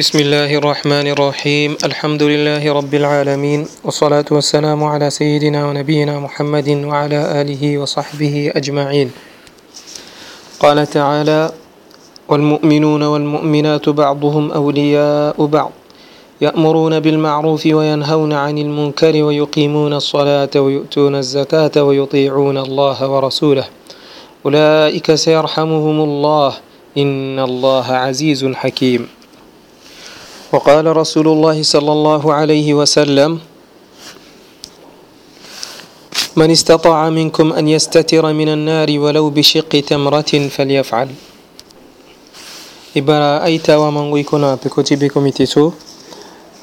بسم الله الرحمن الرحيم الحمد لله رب العالمين والصلاة والسلام على سيدنا ونبينا محمد وعلى آله وصحبه أجمعين قال تعالى والمؤمنون والمؤمنات بعضهم أولياء بعض يأمرون بالمعروف وينهون عن المنكر ويقيمون الصلاة ويؤتون الزكاة ويطيعون الله ورسوله أولئك سيرحمهم الله إن الله عزيز حكيم وقال رسول الله صلى الله عليه وسلم من استطاع منكم أن يستتر من النار ولو بشق تمرة فليفعل إبرا أيتا ومن ويكونا بكتبكم تسو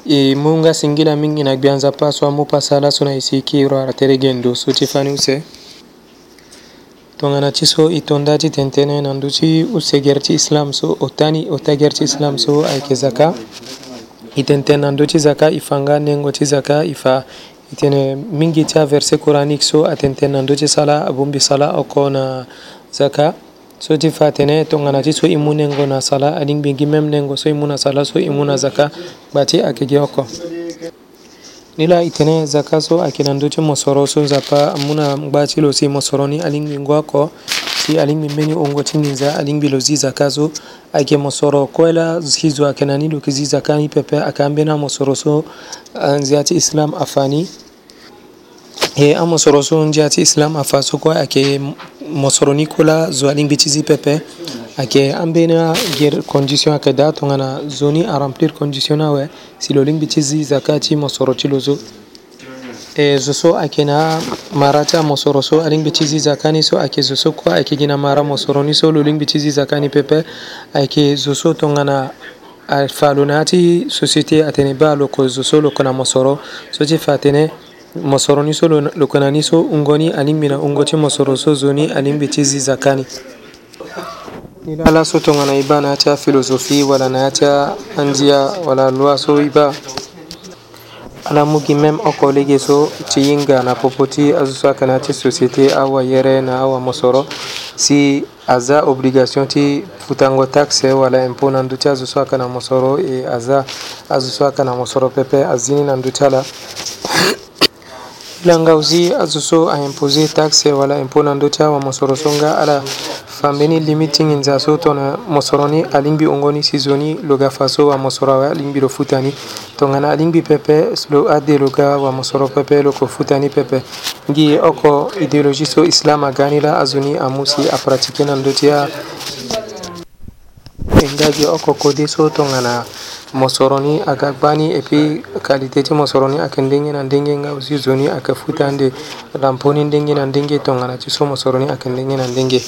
إمونغا سنجلا من بيانزا باسوا موباسالا سنة إسيكي ورارة ترغين دو سوتي فانيوسي tonganachi so i tondachi tentene nanduchi usegerchi islam so otani otagerchi islam so ayeke zaka i tentene na ndö ti zaka e fanga nengo ti zaka e fa e tene mingi ti averset coranique so atentene na ndö ti sala abongbi sala oko na zaka so ti fa tene tongana ti so e mu nengo na sala alingbi gi même nengo so e mu na sala so e mu na zaka gba ti ayeke gi oko nila itene zakaso akinanduti mosoro so zapa muna gbati lo si mosoro ni alingbi ngwako si alingbi meni ongo tinginza alingbi lo zi zakaso ake mosoro koela hizo akinani lo ki zi zakani pepe akambena mosoro so ah, nziati islam afani he a mosoro so nziati islam afaso ko ake mosoro ni kola zo alingbi tizi pepe mm -hmm. ok ambena gir condition ke da tongana zoni a remplir condition awe siloling bichizi zakati mosoroti lozo e zoso akena marata mosoro so aling bichizi zakani so ake zoso kwa ake gina mara mosoroni so loling bichizi zakani pepe ake zoso tongana alfaluna ti société atene ba loko zoso loko na mosoro so ti fa atene mosoro ni so loko na ni so ungo ni aling mbi na ungo ti mosoro so zo ni aling mbi ti ziza kani nilaala so na filosofi ti aphilosophie wala lwa so iba ala mugi mem lege so ti hinga na popo ti azo so akana ti société awayere na awamosoro si aza obligation ti futango taxe wala impôt na ndö ti azo so aka na mosoro e aza azo so aka na mosoro pepe azini na ndö ti ala langaw si azo so taxe wala impôt na ndö ti awamosoro so nga ala fambeni limiti nginza so tongana mosoroni alingbi ongoni sizoni lo ga fa so wamosoro alingbi lo futani tongana alingbi pepe lo ade lo ga wamosoro pepe lo ko futani pepe ngi oko ideologie so islam agani la azoni amusi apratike nando ti enga gi oko kode so tongana mosoroni aga gbani e puis qualité ti mosoroni ayeke ndenge na ndenge nga aussi zoni ayeke futa ande lamponi ndenge na ndenge tongana ti so mosoroni ayeke ndenge na ndenge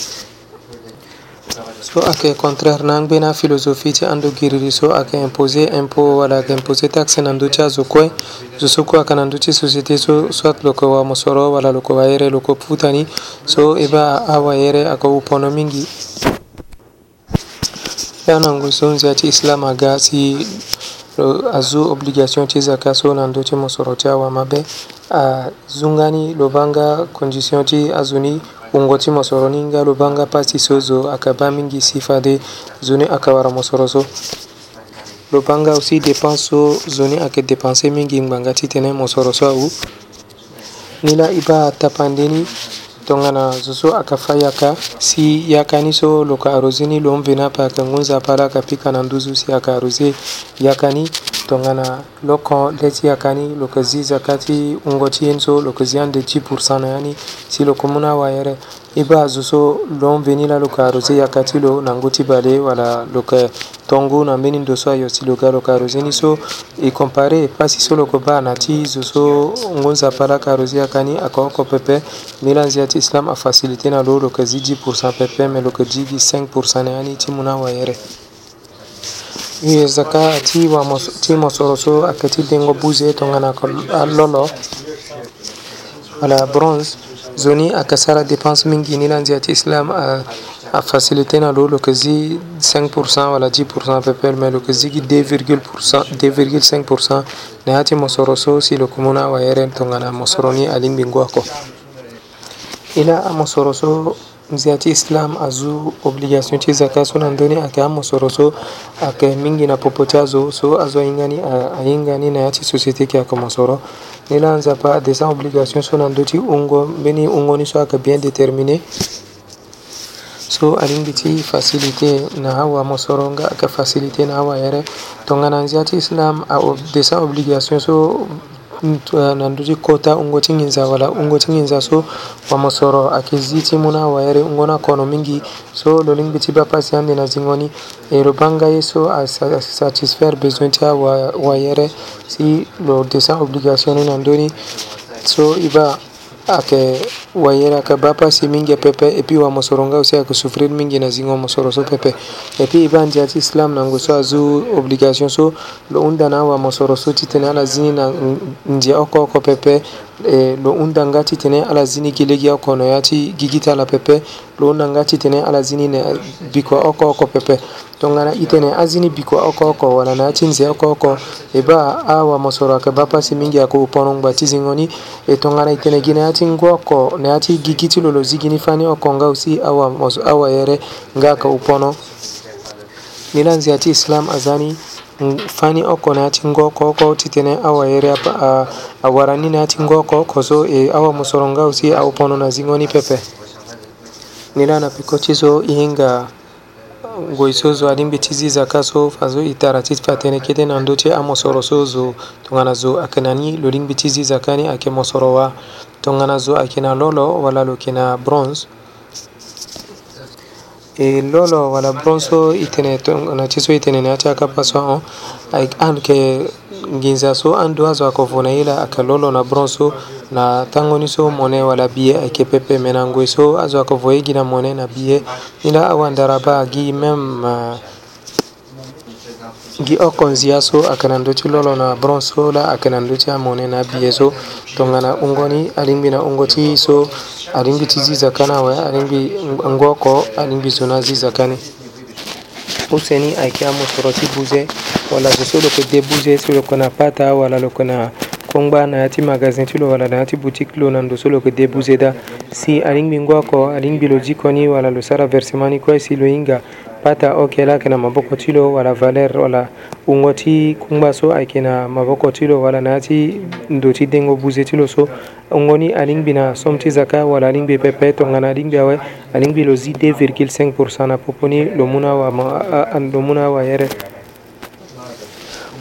so ake contraire nangbena philosophie ti andu giriri so ayeke imposé impôt wala ayeke imposé taxe na ndö ti azokue zo so kue ayeke na ndö ti société so soit lo yeke wamosoro wala lo yeke wayere lo yeke pu tani so e ba awayere ayeke upono mingi ya na ngu so nzia ti islam aga si lo azo obligation ti zaka so na ndö ti mosoro ti awa mabe azunga ni lo banga condition ti azo ni ungoti mosoroninga lubanga pasi sozo akabamingi sifa de zoni akawara mosoro so lo banga aussi dépense so zoni ayeke dépense mingi ngbanga ti tënë mosoro so awu ni la e bâ atapandeni tongana zozo akafayaka si yakani so lo ka arrosé ni lo mvena paka ngunza para ka pika na nduzu si aka arrosé yakani tongana lo kon leti yakani lo ka ziza kati ungo ti yen so lo ka ziande 10 na yani si lo komuna wayere i be a zoso lo n veni la lo ka arose yakati lo nango ti ba le wala lo yeke tongo na mbeni ndo so ayo si lo ga lo yeke arose ni so e compare e pasi so lo yeke ba na ti zo so ngonzapa la yeke arose yaka ni ayeke oko pepe mbeni la nzia ti islam afacilité na lo lo yeke zi 10 pepe me lo yeke zi gi 5 na ya ni ti mu ni awayere ye zaka ti wamoso, ti mosoro so ayeke ti dengo buze tongana ayeke alolo wala bronze zoni akasara dépense mingi ni na nzi ya Kiislam afasilite na lo lokazi 5% wala 10% pepe me lokazi ki 2,5% ne hati mosoro so si lokumuna wa yere tongana mosoro ni alimbingwako ila mosoro so mzee Islam azu obligation ce zakka suna ndöni ake hammo soro so ake mingina popote azo so azo ayingani ayingani na ya ti société ke ayeke mo soro ni la nzapa adessin obligation so na ndö ti hungo mbeni hungo ni so ayeke bien déterminé so alingbi ti facilité na awa mo soro nga ayeke facilité na awa yere tongana nzia ti islam adessin obligation so Ah, nanduti kota ungoti nginza wala ungoti nginza so wamasoro akiziti muna wayere ungona kono mingi so loling biti bapasi ande na zingoni ero bangaye so a satisfaire besoin tia wayere si lo desin obligation nandoni so iba ake wayera ka bapa si mingi pepe epi wa mosoronga usea kusufrir mingi na zingo mosoro so pepe epi iban jati islam na nguso azu obligation so lo unda na wa mosoro so titene ala zini na njia oko oko pepe e, lo unda nga titene ala zini gilegi oko no yati gigita la pepe lo unda nga titene ala zini na biko oko oko pepe tongana itene azini biko oko oko na chinse oko oko eba awa mosoro ke bapa simingi ako uponong ba tizingoni e tongana itene gina ati ngwako ne ati gigiti lolo zigini fani oko nga usi awa moso awa yere nga ka upono nilanzi ati islam azani fani oko na ati ngoko oko titene awa yere apa awarani na ati ngoko kozo e awa mosoro nga usi awa pono na zingoni pepe nilana pikochizo ihinga goyso zo adin biti zizaka so fazo itaratit fatene keden andote amosoro so zo tongana zo akinani lolin biti zizakani ake mosorowa tongana zo akina lolo wala lo kina bronze e lolo wala bronze so itene tongana ti so itene ne ati akapa so ayeke ginza so andu azo akofuna ila akalolo na bronso na tangoni so mone wala biye ake pepe menangoi so azo akovoe gina mone na biye ila awandaraba gi mem uh, gi okonzia so akananduti lolo na bronso la akananduti amone na biye so tongana ungoni alingbi na ungoti so alingbi ti zi zakana we alingbi ngwoko alingbi so na zi zakani kuseni akiamu soroti buze wala soso lo ko debuze so lo kona pata wala lo kona kongba na yati magasin ti lo wala na yati boutique lo na ndo so lo ko debuze da si alingbi ngwa oko alingbi lo dikoni wala lo sara versement ni kue si lo hinga pata okela ayeke na maboko ti lo wala valeur wala hungo ti kungba so ayeke na maboko ti lo wala na ya ti ndo ti dengo buze ti lo so hungo ni alingbi na somme ti zaka wala alingbi pepe tongana alingbi awe alingbi lo zi 2,5 pourcent na popo ni lo mû na awa yere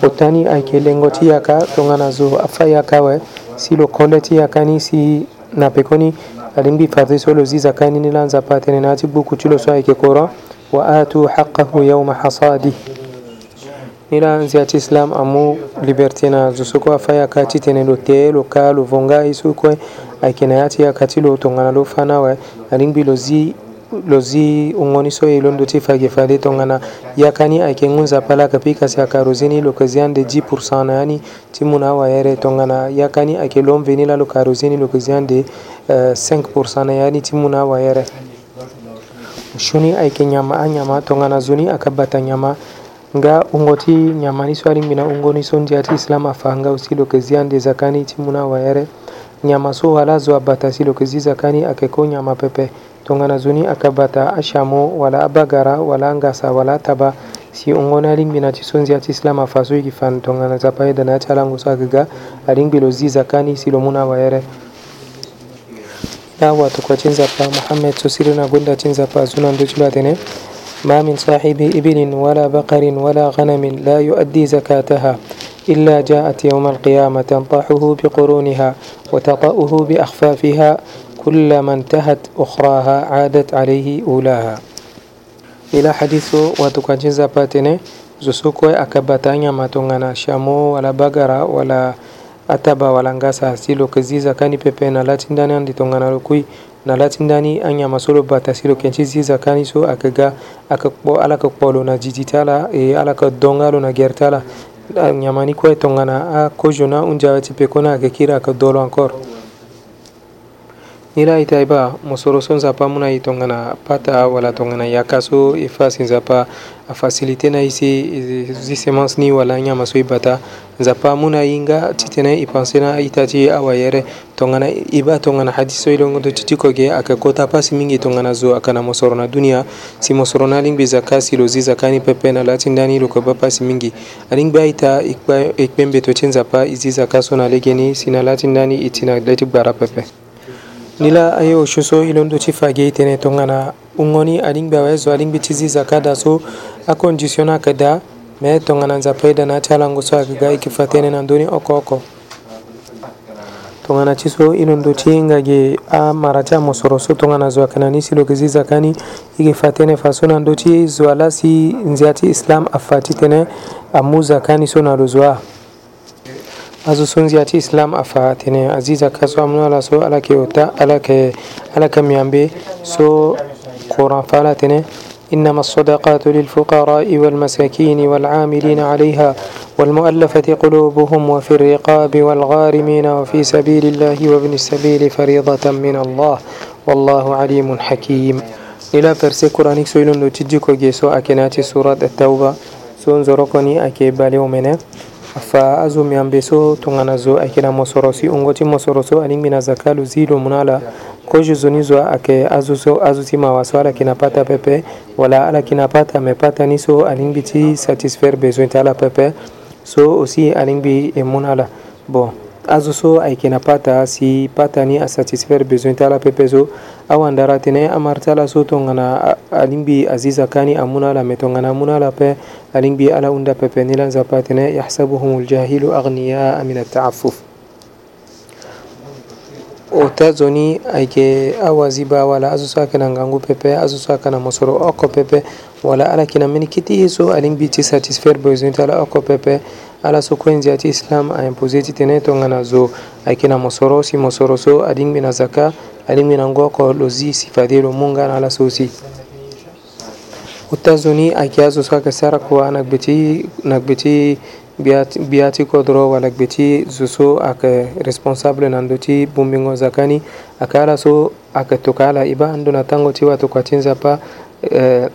o tani ayeke lengo ti yaka tongana zo afâ yaka awe si lo kole ti yaka ni si na peko ni alingbi fade so lo zi zaka ni ni lanzapa atene na ya ti gbuku ti lo so ayeke courant وآتوا حقه يوم حصاده nila nzi ati islam amu liberté na zusu kue afaya kati tene lo te lo ka lo vonga ye so kue ayeke na ya ti ya kati lo tongana lo fâ na awe alingbi lo zi lo zi hongoni so e londo ti fage fade tongana yaka ni ayeke ngun nzapa laka mbi kasi aka ro zini lo yeke zi ande 10 pourcent na ya ni ti mu na awayere tongana yaka ni ayeke lo mveni la lo yeke aro zini lo yeke zi ande 5 pourcent na ya ni ti mu na awayere shuni ayke ñama a ñama to ngana zoni aka bata ñama nga ungo ti ñamani so ari mbina ungoni so ndia ti islam afa nga aussi lo yeke zia nde zaka ni ti mû na wayere ñama so wala zo abata si lo yeke zi zaka ni ayeke kö ñama pepe tongana zoni akabata ashamo wala abagara wala ngasa wala taba si ungo ni alingbi na ti so nzia ti islam afa so yeki fa tongana nzapa ayeda na ya ti alango so ayeke ga alingbi lo zi zaka ni si lo mû na wayere لا واتكوتين زبا محمد تسيرنا قلة زبا زنان دجباتنا ما من صاحب إبل ولا بقر ولا غنم لا يؤدي زكاتها إلا جاءت يوم القيامة تنطحه بقرونها وتطأه بأخفافها كلما انتهت أخراها عادت عليه أولاها إلى حديث واتكوتين زباتنا زسوكوي أكبتانيا ما تنغنا شامو ولا بقرة ولا ataba walangasa silo keziza kani pepe na lati ndani anditongana lokui na lati ndani anyama solo bata silo kenci ziza kani so akega akakpo ala ka kpolo na jijitala e ala ka donga lo na gertala nyamani kue tongana akojo na unjawati pekona ake kiri aka dolo encore nila itaiba musoroso nzapa mu na e tongana pata wala tongana yaka so e fa si nzapa afasilite na ye si zi semence ni wala ɲama so e bata nzapa mu na yinga titene i pense na ita ti awa yɛrɛ tongana i b'a tongana hadi so i longoto titi koge a ka kota pasi mingi tongana zo a kana mosoro na duniya si mosoro na lingbi zaka si lo zi zaka ni pepe na latin dani lo koba pasi mingi a lingbi a ita i kpe mbeto ti nzapa i zi zaka so na lege ni si na latin dani i ti na leti gbara pepe nila ayo shuso ilon do chi fage itene tongana ungoni aling bawe zo aling bichizi zakada so akondisiona kada me tongana nzapoida na chalango so akiga ikifatene na ndoni oko oko tongana ti so i londo ti ngage amara ti amosoro so tongana zo ayeke na ni si lo yeke zi zaka ni i yeke fa tënë fa so na ndö ti zo ala si nzia ti islam afa ti tënë amu zaka ni so na lo zo azu sunziati islam afa tene aziza kaso amno la so ala ke ota ala ke ala ke miambe so quran fala إنما الصدقات للفقراء والمساكين والعاملين عليها والمؤلفة قلوبهم وفي الرقاب والغارمين وفي سبيل الله وابن السبيل فريضة من الله والله عليم حكيم إلى فرسي قرآنك سويلون لتجيكو جيسو أكناتي سورة التوبة سون زرقني أكيبالي ومنه afa azo miambe so tongana zo ayeke na mosoro si hongo ti mosoro so alingbi na zaka lo zi lo mu na ala kozo zo ni zo ayeke azo so azo ti mawa so ala yeke na pata pepe wala ala yeke na pata me pata ni so alingbi ti satisfaire besoin ti ala pepe so aussi alingbi e mu na ala bon azo so ayeke na pata si pata ni asatisfaire besoin ti ala pepe so awandara tene amari ti ala so tongana alingbi aziz aka ni amû na ala me tongana amû na ala ape alingbi ala hunda pepe ni lanzapa tene yahsabuhum ljahilu agniyaa min ataafuf ota zo ni ayeke awaziba wala azo so ayeke na ngangu pepe azo so aka na mosoro oko pepe wala ala kina mini kiti yeso alin biti satisfaire besoin tala oko pepe ala so kuen ziati islam a imposé ti tene tongana zo ayeke na mosoro si mosoro so adingbi na zaka alingbi na ngoi oko lo zi si fade lo mu nga na ala so si utazuni ayeke azo so ayeke sara kuâ na gbe ti na gbe ti bia ti kodro wala gbe ti zo so ayeke responsable na ndö ti bungbingo zaka ni ayeke ala so ayeke toka ala e ba ndö na tango ti watokua ti nzapa euh,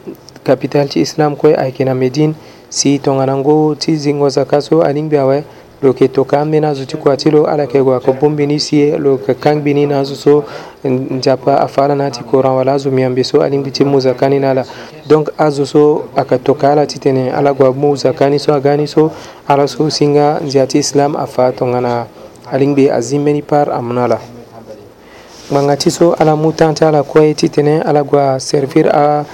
capital ti islam kue ayeke na médine si tonganango ti zingo zaka so alingbi awe lo yeke toka ambeni na nzo ti kua ti lo ala yeke gue ayeke bongbi ni si lo yeke kangbbi ni na nzo so nzapa afa ala na ti coran wala azo mi ambe so alingbi ti mu zaka ni na ala donc azo so ayeke toka ala titene ala gue mu zaka ni so aga ni so ala so singa nzia ti islam afa tongana alingbi azi mbeni part amû na ala ngbanga ti so ala mu temps ti ala kue titene ala gue servir a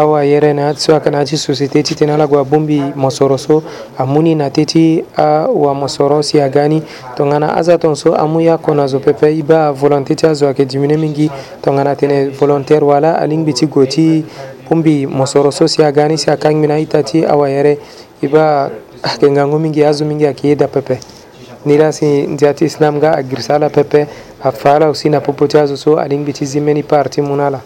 awa yɛrɛ na so a kana ci société ti tena lagwa bumbi mosoro so amuni na teti a wa mosoro si agani tongana aza ton so amu ya kona zo pepe i ba volonté ti azo ayeke dimine mingi tongana tene volontaire wala alingbi ti gue ti bumbi mosoro so si agani si akangbi na aita ti awa yɛrɛ i ba ayeke ngangu mingi azo mingi ayeke ye da pepe ni la si nzia ti islam ga agirisa ala pepe afa ala aussi na popo ti azo so alingbi ti zi mbeni part ti mû ni ala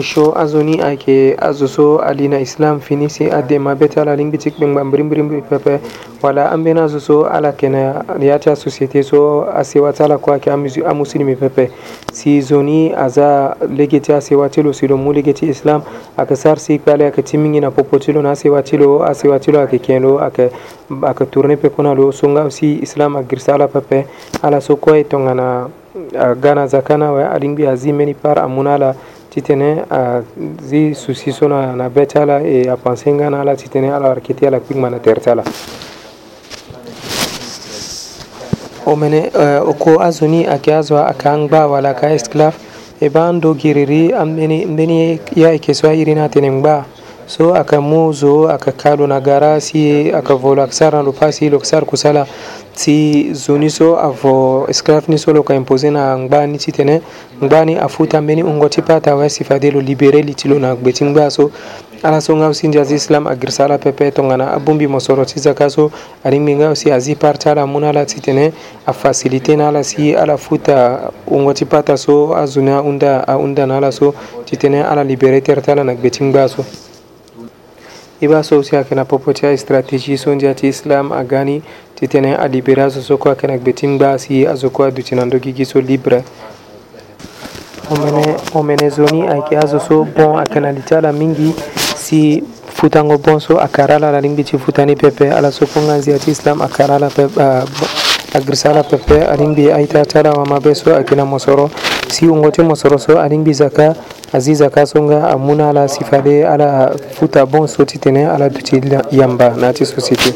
fusho azoni ake azuso alina islam finisi ade mabete ala ling bicik beng bam brim brim pepe wala ambena azuso ala kena yata societe so asewata ala kwa ke amuslimi pepe si zoni aza legeti asewatilo silo mu legeti islam aka sar si pale aka timingi na popotilo na asewatilo asewatilo ake kendo aka aka tourne pe kona lo songa si islam agirsa ala pepe ala so koy tongana gana zakana wa alingbi azimeni par amuna ala titene zi susiso na, na bɛɛ t'a la e a pense nga na ala titene ala arkitiya la kpigma na tɛrɛ t'a la o mene uh, o ko a zoni a ke a zo a ka n gba wala ka esclave e b'an do giriri an beni ya e keso a yiri na tene n gba so akamuzo akakalo na garasi akavolo akisar na lopasi ilo akisar kusala ti zoniso avo esclave niso lo kaimpose na ngbani ti tene ngbani afuta mbeni ungo ti pata awesi fade lo libéré li ti lo na gbe ti ngba so ala so ŋa si ndia zi islam agir sala pepe tongana abungbi mo soro ti zaka so alingbi ŋa si azi par ti ala mu na ala ti tene afacilité na ala si ala futa ungo ti pata so azoni ahunda ahunda na ala so ti tene ala libéré tere ti ala na gbe ti ngba so iba sowsi hakena popotea stratégie sonji ati islam a gani ti tene a libéra so soko hakena gbe ti ngba si azo kue adutinando gigi so libre omene omene zo ni ayeke azo so bon ayeke na li ti ala mingi si futango bon so akara ala ala lingbi ti futa ni pepe ala so kunga nzia ti islam akara ah, ala pepe agresa ala pepe alingbi aita ti ala wamabe so ayeke na mosoro si ungote mosoroso alingi zaka azi zaka songa amuna ala sifade ala futa bon soti tene ala duti yamba na ti société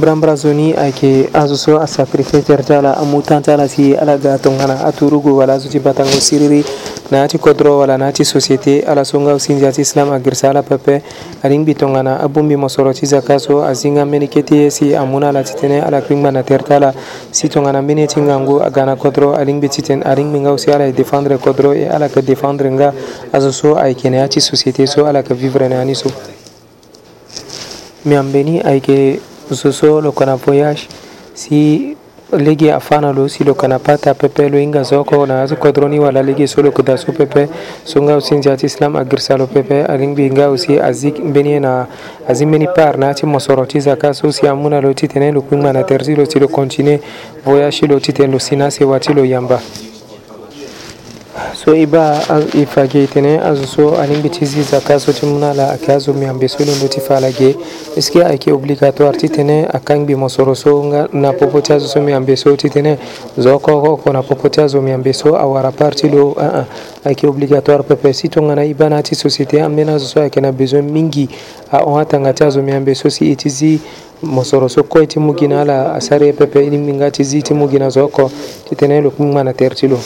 brambrazoni ayke azuso asa prefeter tala amutan tala si alaga tongana aturugo wala azuti batango siriri naati kodro wala naati société ala songaw sinzi ati islam agirsa ala pepe alingbi tongana abumbi mosoro ti zaka so azinga mbeni keti ye si amuna ala titene ala kringba na tere tala si tongana mbeni ye ti ngangu aga na kodro alingbi titene alingbi ngaw si ala e défendre kodro e ala yeke défendre nga azuso ayeke na ya ti société so ala yeke vivre na ya ni so mi ambeni ayeke zozo loko na voyage si lege afana lo si loko na pata pepe lo hinga zoko na azo kodroni wala lege so loko da so pepe so nga usi nzi ati islam agirsa lo pepe alingbi nga usi azik mbeni na azi mbeni par na ati mosoro ti zaka so si amuna lo ti tene lo kungma na terzi lo si lo kontine voyage lo ti tene lo si na sewa ti lo yamba so iba ifa getene azu so anin bitizi zaka so timuna la akazo mi ambe so lindo tifa la ge iske ake obligatoire titene akang bi mosoro so nga na popote azu so mi ambe so titene zoko ko ko na popote azu mi ambe so awara parti lo a a ake obligatoire pepe si to ngana iba na ti societe amena azu so ake na besoin mingi a on hatanga ti azu mi ambe so si itizi mosoro so koi ti mu gina la asare pepe ni minga tizi ti mu gina zoko titene lo kuma na terti lo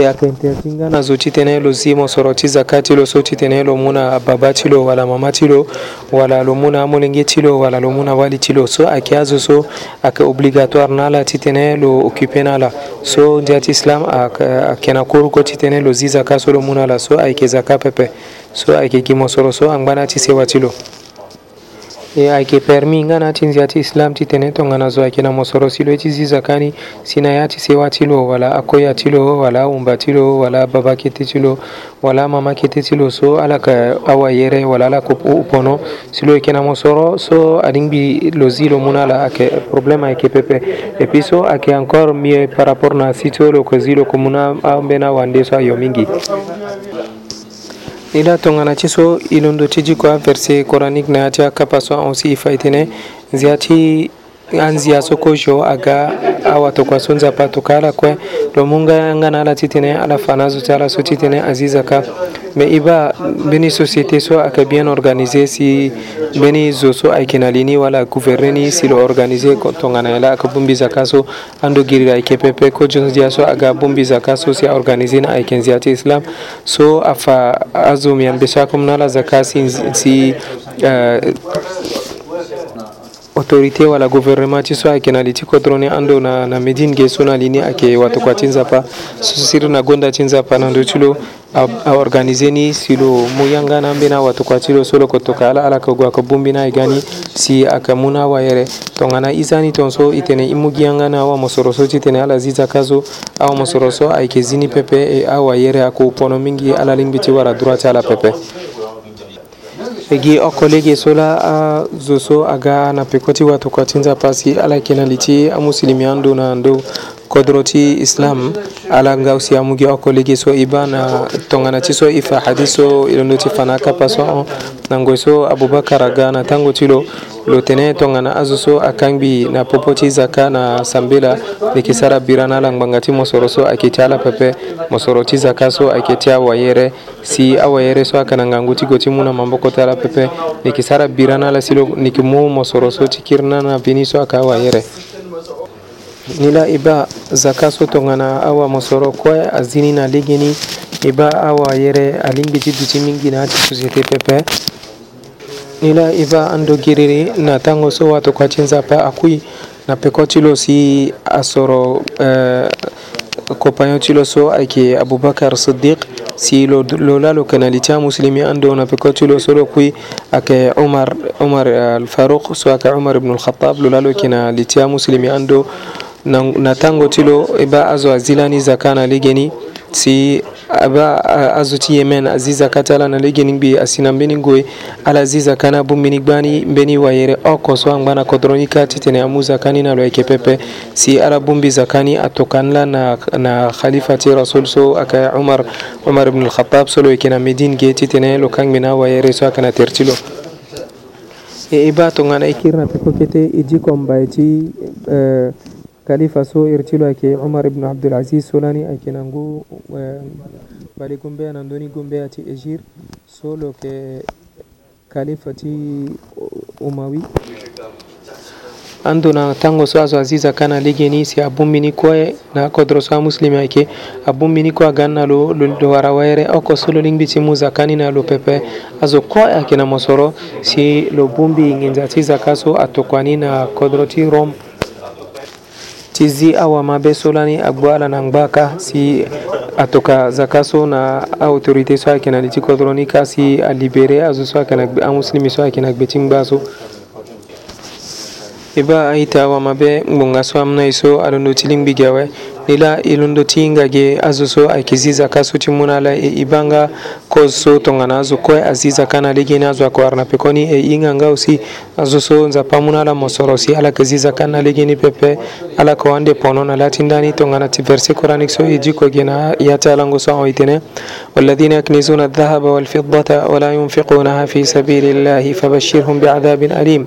e akenteyati nga na zo ti tënë lo si mo soro ti zaka ti lo so ti tene lo mu na ababa ti lo wala mama ti lo wala lo mu na amolenge ti lo wala lo mu na wali ti lo so ayeke azo so ayeke obligatoire na ala ti tënë lo occupe na ala so ndia ti islam ayeke na koruko ti tënë lo zi zaka so lo mu na ala so ayeke zaka pepe so ayeke gi mo soro so angba na ti sewa ti lo e ayeke permis nga na ti nzia ti islam ti tene tongana zo ayeke na mo soro si lo ti ziza kani si na ya ti sewa ti lo wala akoya ti lo wala ahumba ti lo wala baba kete ti lo wala mama kete ti lo so ala yeke awayere wala ala yeke opono si lo yeke na mo soro so adingbi lo zi lo mu ni ala ayeke problème ayeke pepe e puis so ayeke encore mieux par rapport na si ti o lo yeke zi lo yeke mu ni ambeni awande so ayo mingi i la tongana ti so i londo ti dikua verset coranique na ya ti akapa so ahon si e fa e tënë nzia ti anzia so kojo aga awa tokua so nzapa toka ala kue lo mu nga yanga na ala ti tene ala fa na azo ti ala so ti tene azi zaka me i ba mbeni société so ayeke bien organisé si mbeni zo so ayeke na lini wala gouverné ni si lo organisé tongana ye la ayeke bu mbi zaka so ando giri ayeke pepe kojo nzia so aga bu mbi zaka so si aorganisé ni ayeke nzia ti islam so afa azo mi ambe so akome na ala zaka si, si uh, autorité wala gouvernement ti so ayeke na li ti kodro ni ando na, na médine ge so na li ni ayeke watokua ti nzapa so sirî na gonda ti nzapa na ndö ti lo aorganize ni si lo mu yanga na ambeni awatokua ti lo so lo yeke toka ala ala yeke gue ayeke bu mbeni ayega ni si ayeke mu ni awayere tongana izâ ni tongaso e tene e mu gi yanga ni awamosoro so ti tene ala zizaka so awamosoro so ayeke zi ni pepe e awayere ayeke opono mingi ala lingbi ti wara droit ti ala pepe gi okkole gi sola a zo so aga na pekoti watu kwa tinza pasi ala kena liti a musilimiyan do na ndo kodroti islam ala ngawsi amugi oko ligi so ibana tongana ti so ifa hadiso ilondo ti fana kapa so on nango so abubakar aga na tango ti lo lo tene tongana azo so akangbi na popo ti zaka na sambela yeke sara bira na langbanga ti mosoro so ayeke ti ala pepe mosoro ti zaka so ayeke ti awayere si awayere so aka na ngangu ti go ti mu na maboko ti ala pepe yeke sara bira na ala si lo yeke mu mosoro so ti kiri na na bini so aka awayere nila i ba zaka so tongana awa mosoro kue azini na ligi ni i ba awa yɛrɛ ani biti biti mingi na ati société pɛpɛ nila i ba an do giriri natango so wa tokati nzapa akui na peko ti lo si asoro uh, eh, compagnon ti lo so ayeke aboubacar sidik si lo, lo la lo kene li ti amuslimi ando na peko ti lo so lo kui ayeke omar, omar uh, eh, alfarouk so ayeke omar ibnu alkhatab lo la lo yeke na li ti amuslimi ando na tango ti lo e ba azo azi la ni zaka na lege ni si aba azo ti ye mɛn azi zaka ti ala na lege ni gbi asi na mbeni gue ala zi zaka ni abu mbeni gba ni mbeni wayere oko so angba na kodro ni ka titene amu zaka ni na lo yeke pepe si ala bu mbi zaka ni atoka ni la na, na khalifa ti rasul so aka umar umar ibn alkhatab so lo yeke na medine ge titene lo kangbi na wayere so aka na tere ti lo e i ba tongana e kiri na pepo kete e dikon ba e ti uh, kalifa so irtilo ake umar ibn abdulaziz solani ake nangu bali gumbea nandoni gumbea ti egir solo ke kalifa ti umawi andu na tango so azo aziza kana ligini si abummini koye na kodro so a muslimi ayke abummini ko agan na lo lo wara wayre oko so lo lingbi ti mu zakani na lo pepe azo koye ayeke na mosoro si lo bungbi nginza ti zaka so atokua ni na kodro ti rome ti zi awama be so ni agbu ala na ngba ka si atoka zaka so na autorité so ayeke na li ti kodro ni ka si alibéré azo so ayeke na gbe amuslimi so ayeke na gbe ti ngba so e ba aita awama be ngbonga so amû na e so alondo ti lingbi gi awe nila i londo ti ngage azo so ayeke zi zaka so ti mû na ala e i banga cause so tongana azo kue azi zaka na lege ni azo ayeke wara na peko ni e hinga nga aussi azo so nzapa mû na ala mo soro si ala yeke zi zaka na lege ni pepe ala yeke wande pono na laa ti ndani tongana ti verset coranique so e diko ge na ya ti alango so ahon e tene والذين يكنزون الذهب والفضة ولا ينفقونها في سبيل الله فبشرهم بعذاب أليم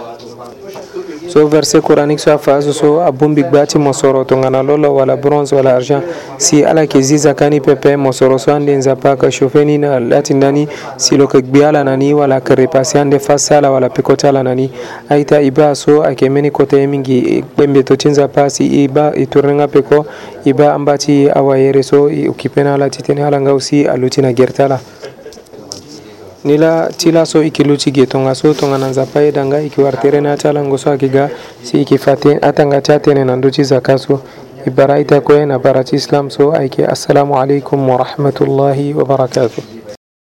so verset coranique so a fa so so a bun bigba ti mo soro tongana lo lo wala bronze wala argent si ala yeke zi zaka ni pepe mo soro so ande nzapa ayeke chauffe ni na la ti nda ni si lo yeke gbi ala na ni wala yeke repasse ande fa sala wala peko ti ala na ni aita e ba so ayeke mbeni kota ye mingi kpembe to ti nzapa si e ba e tornenga peko e ba ambâ ti awayere so e occupe na ala titene ala nga aussi alu ti na gere ti ala nila chila so ikiluchi ge tonga so tonga na nzapa e danga ikiwartere na chala ngoso akiga si ikifate atanga chatene na nduchi zakaso ibara itakoe na bara islam so aike assalamu alaikum wa rahmatullahi wa barakatuh